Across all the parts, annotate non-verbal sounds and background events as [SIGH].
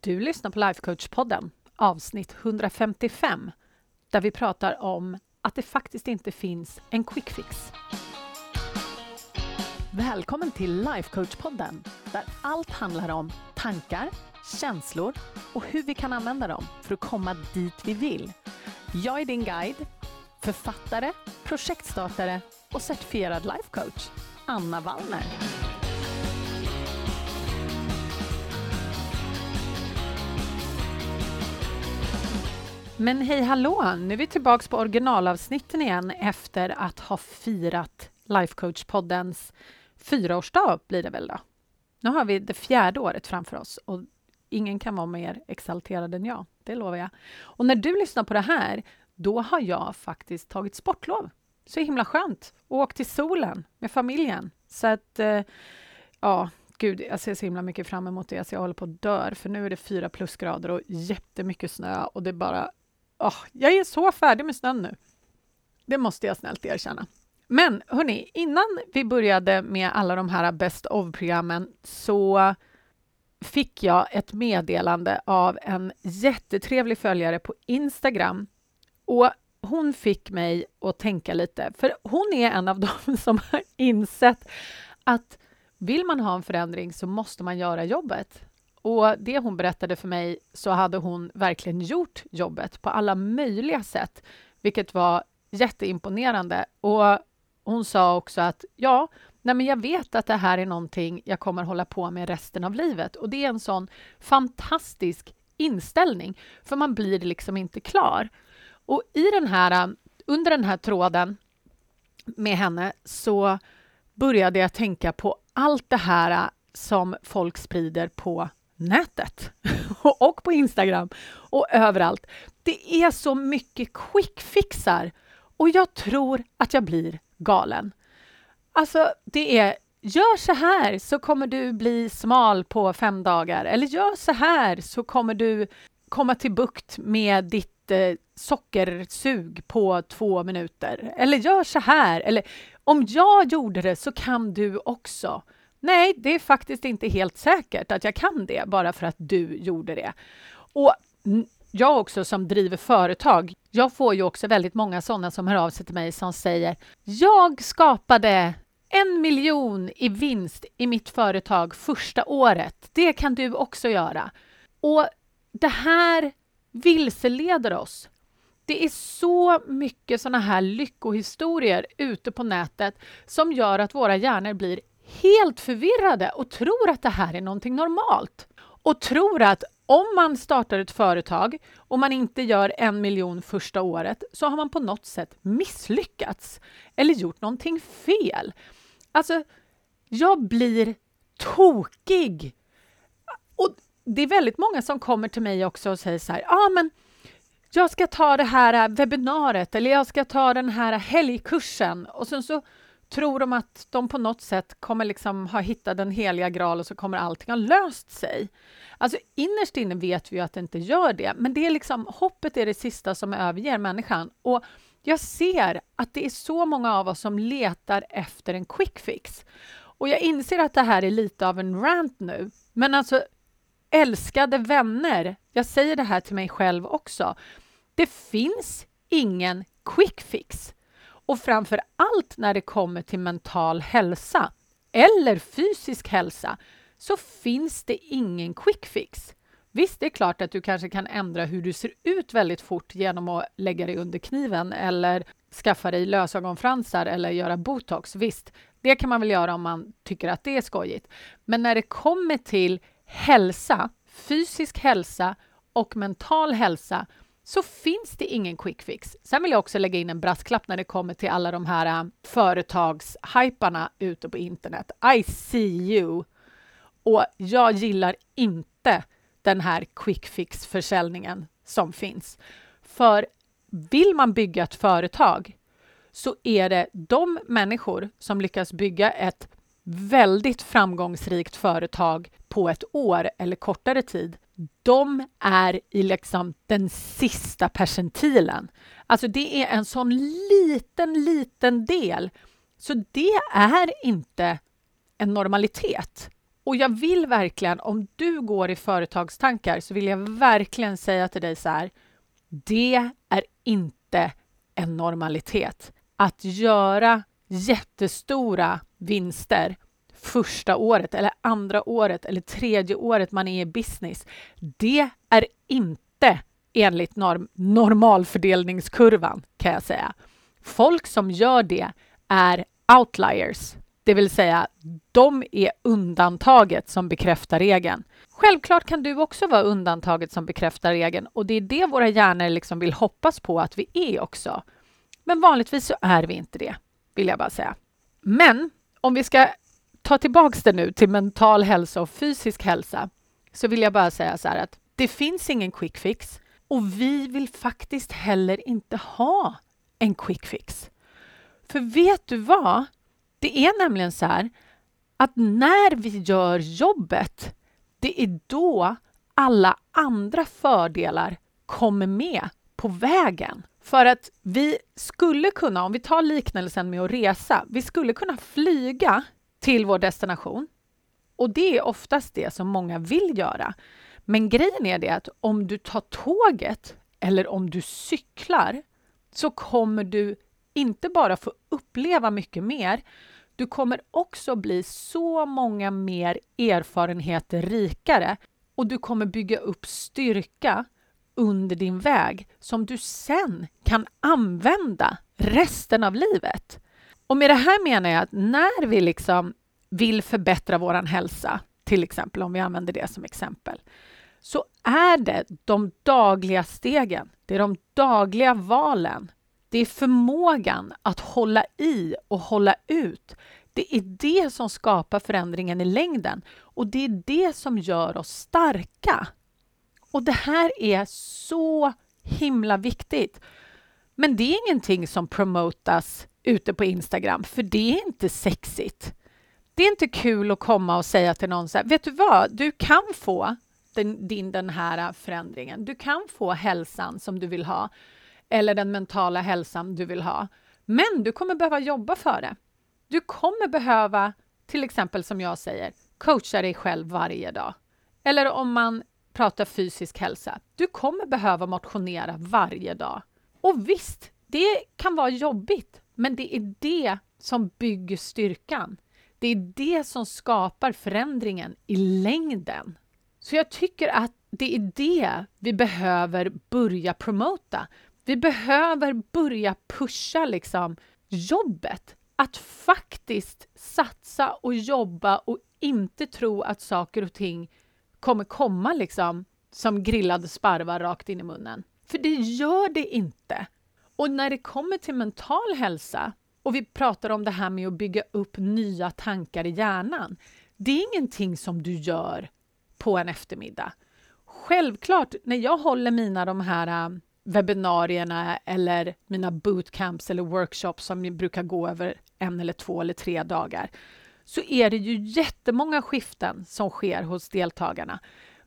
Du lyssnar på Lifecoach-podden, avsnitt 155, där vi pratar om att det faktiskt inte finns en quick fix. Välkommen till Lifecoach-podden, där allt handlar om tankar, känslor och hur vi kan använda dem för att komma dit vi vill. Jag är din guide, författare, projektstartare och certifierad lifecoach, Anna Wallner. Men hej hallå! Nu är vi tillbaka på originalavsnitten igen efter att ha firat Lifecoach-poddens fyraårsdag blir det väl då. Nu har vi det fjärde året framför oss och ingen kan vara mer exalterad än jag, det lovar jag. Och när du lyssnar på det här, då har jag faktiskt tagit sportlov. Så himla skönt! Och åkt till solen med familjen. Så att, eh, ja, gud, jag ser så himla mycket fram emot det, så jag håller på att dör, för nu är det fyra plusgrader och jättemycket snö och det bara Oh, jag är så färdig med snön nu. Det måste jag snällt erkänna. Men hörni, innan vi började med alla de här Best of-programmen så fick jag ett meddelande av en jättetrevlig följare på Instagram. Och hon fick mig att tänka lite, för hon är en av [LAUGHS] dem som har insett att vill man ha en förändring så måste man göra jobbet. Och det hon berättade för mig så hade hon verkligen gjort jobbet på alla möjliga sätt, vilket var jätteimponerande. Och hon sa också att ja, nej men jag vet att det här är någonting jag kommer hålla på med resten av livet. Och det är en sån fantastisk inställning, för man blir liksom inte klar. Och i den här, under den här tråden med henne så började jag tänka på allt det här som folk sprider på nätet [LAUGHS] och på Instagram och överallt. Det är så mycket quickfixar och jag tror att jag blir galen. Alltså, det är gör så här så kommer du bli smal på fem dagar eller gör så här så kommer du komma till bukt med ditt eh, sockersug på två minuter. Eller gör så här. Eller om jag gjorde det så kan du också. Nej, det är faktiskt inte helt säkert att jag kan det bara för att du gjorde det. Och jag också som driver företag, jag får ju också väldigt många sådana som hör av sig till mig som säger Jag skapade en miljon i vinst i mitt företag första året. Det kan du också göra. Och det här vilseleder oss. Det är så mycket sådana här lyckohistorier ute på nätet som gör att våra hjärnor blir helt förvirrade och tror att det här är någonting normalt. Och tror att om man startar ett företag och man inte gör en miljon första året så har man på något sätt misslyckats eller gjort någonting fel. Alltså, jag blir tokig. Och det är väldigt många som kommer till mig också och säger så här, ja ah, men jag ska ta det här äh, webbinariet eller jag ska ta den här helgkursen och sen så tror de att de på något sätt kommer liksom ha hittat den heliga graal och så kommer allting ha löst sig. Alltså innerst inne vet vi ju att det inte gör det, men det är liksom hoppet är det sista som överger människan. Och jag ser att det är så många av oss som letar efter en quick fix. Och jag inser att det här är lite av en rant nu, men alltså älskade vänner, jag säger det här till mig själv också. Det finns ingen quick fix. Och framför allt när det kommer till mental hälsa eller fysisk hälsa så finns det ingen quick fix. Visst, det är klart att du kanske kan ändra hur du ser ut väldigt fort genom att lägga dig under kniven eller skaffa dig lösögonfransar eller göra botox. Visst, det kan man väl göra om man tycker att det är skojigt. Men när det kommer till hälsa, fysisk hälsa och mental hälsa så finns det ingen quick fix. Sen vill jag också lägga in en brasklapp när det kommer till alla de här äh, företagshyparna ute på internet. I see you! Och jag gillar inte den här quick fix-försäljningen som finns. För vill man bygga ett företag så är det de människor som lyckas bygga ett väldigt framgångsrikt företag på ett år eller kortare tid de är i liksom den sista percentilen. Alltså det är en sån liten, liten del. Så det är inte en normalitet. Och jag vill verkligen, om du går i företagstankar, så vill jag verkligen säga till dig så här. Det är inte en normalitet. Att göra jättestora vinster första året eller andra året eller tredje året man är i business. Det är inte enligt norm normalfördelningskurvan kan jag säga. Folk som gör det är outliers, det vill säga de är undantaget som bekräftar regeln. Självklart kan du också vara undantaget som bekräftar regeln och det är det våra hjärnor liksom vill hoppas på att vi är också. Men vanligtvis så är vi inte det, vill jag bara säga. Men om vi ska ta tillbaks det nu till mental hälsa och fysisk hälsa så vill jag bara säga så här att det finns ingen quick fix och vi vill faktiskt heller inte ha en quick fix. För vet du vad? Det är nämligen så här att när vi gör jobbet, det är då alla andra fördelar kommer med på vägen. För att vi skulle kunna, om vi tar liknelsen med att resa, vi skulle kunna flyga till vår destination. Och det är oftast det som många vill göra. Men grejen är det att om du tar tåget eller om du cyklar så kommer du inte bara få uppleva mycket mer, du kommer också bli så många mer erfarenheter rikare och du kommer bygga upp styrka under din väg som du sen kan använda resten av livet. Och med det här menar jag att när vi liksom vill förbättra vår hälsa, till exempel om vi använder det som exempel, så är det de dagliga stegen, det är de dagliga valen, det är förmågan att hålla i och hålla ut. Det är det som skapar förändringen i längden och det är det som gör oss starka. Och det här är så himla viktigt. Men det är ingenting som promotas ute på Instagram, för det är inte sexigt. Det är inte kul att komma och säga till någon så här, vet du vad, du kan få den, din, den här förändringen. Du kan få hälsan som du vill ha eller den mentala hälsan du vill ha. Men du kommer behöva jobba för det. Du kommer behöva, till exempel som jag säger, coacha dig själv varje dag. Eller om man pratar fysisk hälsa, du kommer behöva motionera varje dag. Och visst, det kan vara jobbigt, men det är det som bygger styrkan. Det är det som skapar förändringen i längden. Så jag tycker att det är det vi behöver börja promota. Vi behöver börja pusha liksom jobbet. Att faktiskt satsa och jobba och inte tro att saker och ting kommer komma liksom som grillade sparvar rakt in i munnen. För det gör det inte. Och när det kommer till mental hälsa och vi pratar om det här med att bygga upp nya tankar i hjärnan. Det är ingenting som du gör på en eftermiddag. Självklart, när jag håller mina de här äh, webbinarierna eller mina bootcamps eller workshops som brukar gå över en eller två eller tre dagar så är det ju jättemånga skiften som sker hos deltagarna.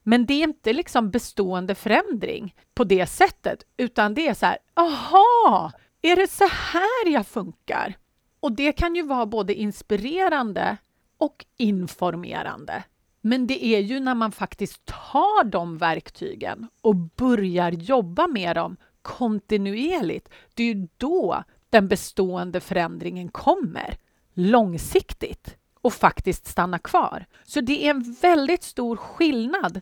Men det är inte liksom bestående förändring på det sättet, utan det är så här, aha, är det så här jag funkar? Och det kan ju vara både inspirerande och informerande. Men det är ju när man faktiskt tar de verktygen och börjar jobba med dem kontinuerligt, det är ju då den bestående förändringen kommer långsiktigt och faktiskt stanna kvar. Så det är en väldigt stor skillnad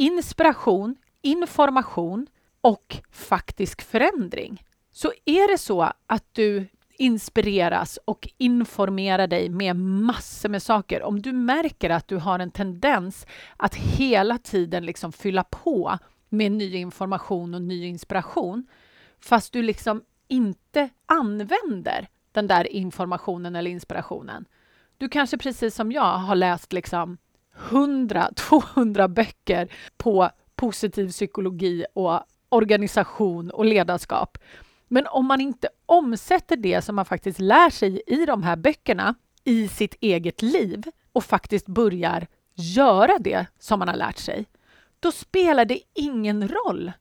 inspiration, information och faktisk förändring. Så är det så att du inspireras och informerar dig med massor med saker. Om du märker att du har en tendens att hela tiden liksom fylla på med ny information och ny inspiration fast du liksom inte använder den där informationen eller inspirationen. Du kanske precis som jag har läst liksom 100-200 [LAUGHS] böcker på positiv psykologi och organisation och ledarskap. Men om man inte omsätter det som man faktiskt lär sig i de här böckerna i sitt eget liv och faktiskt börjar göra det som man har lärt sig, då spelar det ingen roll.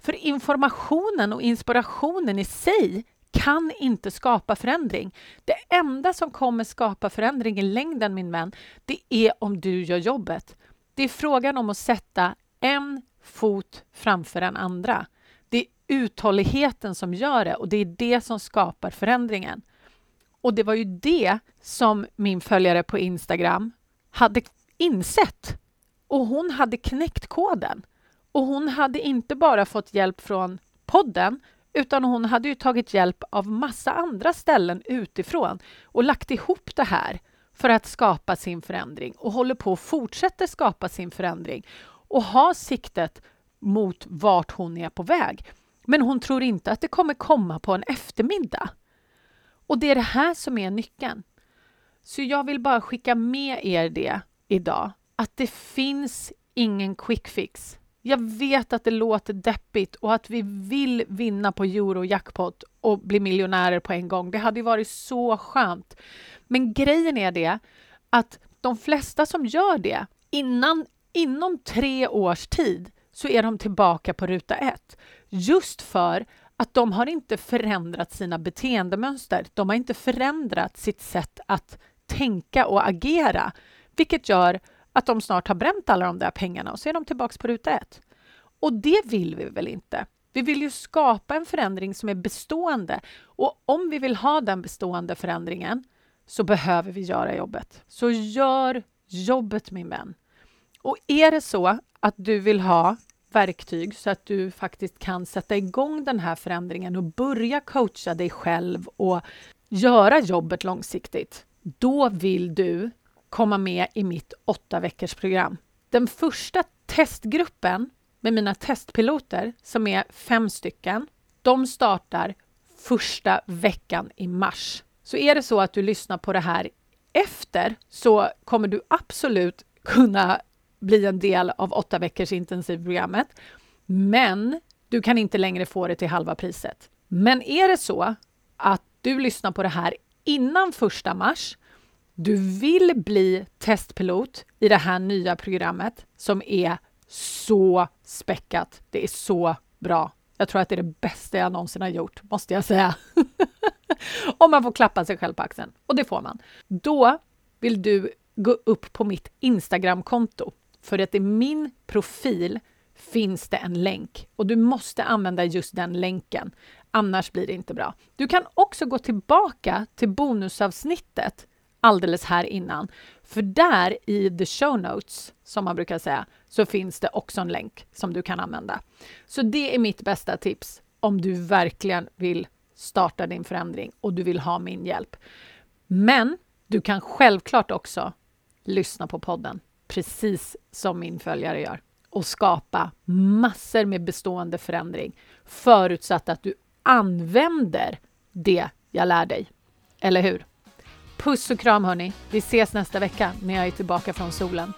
För informationen och inspirationen i sig kan inte skapa förändring. Det enda som kommer skapa förändring i längden, min vän, det är om du gör jobbet. Det är frågan om att sätta en fot framför den andra. Det är uthålligheten som gör det och det är det som skapar förändringen. Och det var ju det som min följare på Instagram hade insett. Och hon hade knäckt koden. Och hon hade inte bara fått hjälp från podden utan hon hade ju tagit hjälp av massa andra ställen utifrån och lagt ihop det här för att skapa sin förändring och håller på att fortsätta skapa sin förändring och ha siktet mot vart hon är på väg. Men hon tror inte att det kommer komma på en eftermiddag. Och det är det här som är nyckeln. Så jag vill bara skicka med er det idag, att det finns ingen quick fix. Jag vet att det låter deppigt och att vi vill vinna på Eurojackpot och bli miljonärer på en gång. Det hade ju varit så skönt. Men grejen är det att de flesta som gör det innan, inom tre års tid så är de tillbaka på ruta ett. Just för att de har inte förändrat sina beteendemönster. De har inte förändrat sitt sätt att tänka och agera, vilket gör att de snart har bränt alla de där pengarna och så är de tillbaka på ruta ett. Och det vill vi väl inte? Vi vill ju skapa en förändring som är bestående och om vi vill ha den bestående förändringen så behöver vi göra jobbet. Så gör jobbet min vän. Och är det så att du vill ha verktyg så att du faktiskt kan sätta igång den här förändringen och börja coacha dig själv och göra jobbet långsiktigt, då vill du komma med i mitt åtta veckors program. Den första testgruppen med mina testpiloter, som är fem stycken, de startar första veckan i mars. Så är det så att du lyssnar på det här efter så kommer du absolut kunna bli en del av åtta veckors intensivprogrammet. Men du kan inte längre få det till halva priset. Men är det så att du lyssnar på det här innan första mars, du vill bli testpilot i det här nya programmet som är så späckat. Det är så bra. Jag tror att det är det bästa jag någonsin har gjort, måste jag säga. [LAUGHS] Om man får klappa sig själv på axeln. Och det får man. Då vill du gå upp på mitt Instagramkonto för att i min profil finns det en länk och du måste använda just den länken. Annars blir det inte bra. Du kan också gå tillbaka till bonusavsnittet alldeles här innan. För där i the show notes, som man brukar säga, så finns det också en länk som du kan använda. Så det är mitt bästa tips om du verkligen vill starta din förändring och du vill ha min hjälp. Men du kan självklart också lyssna på podden precis som min följare gör och skapa massor med bestående förändring förutsatt att du använder det jag lär dig. Eller hur? Puss och kram hörni! Vi ses nästa vecka när jag är tillbaka från solen.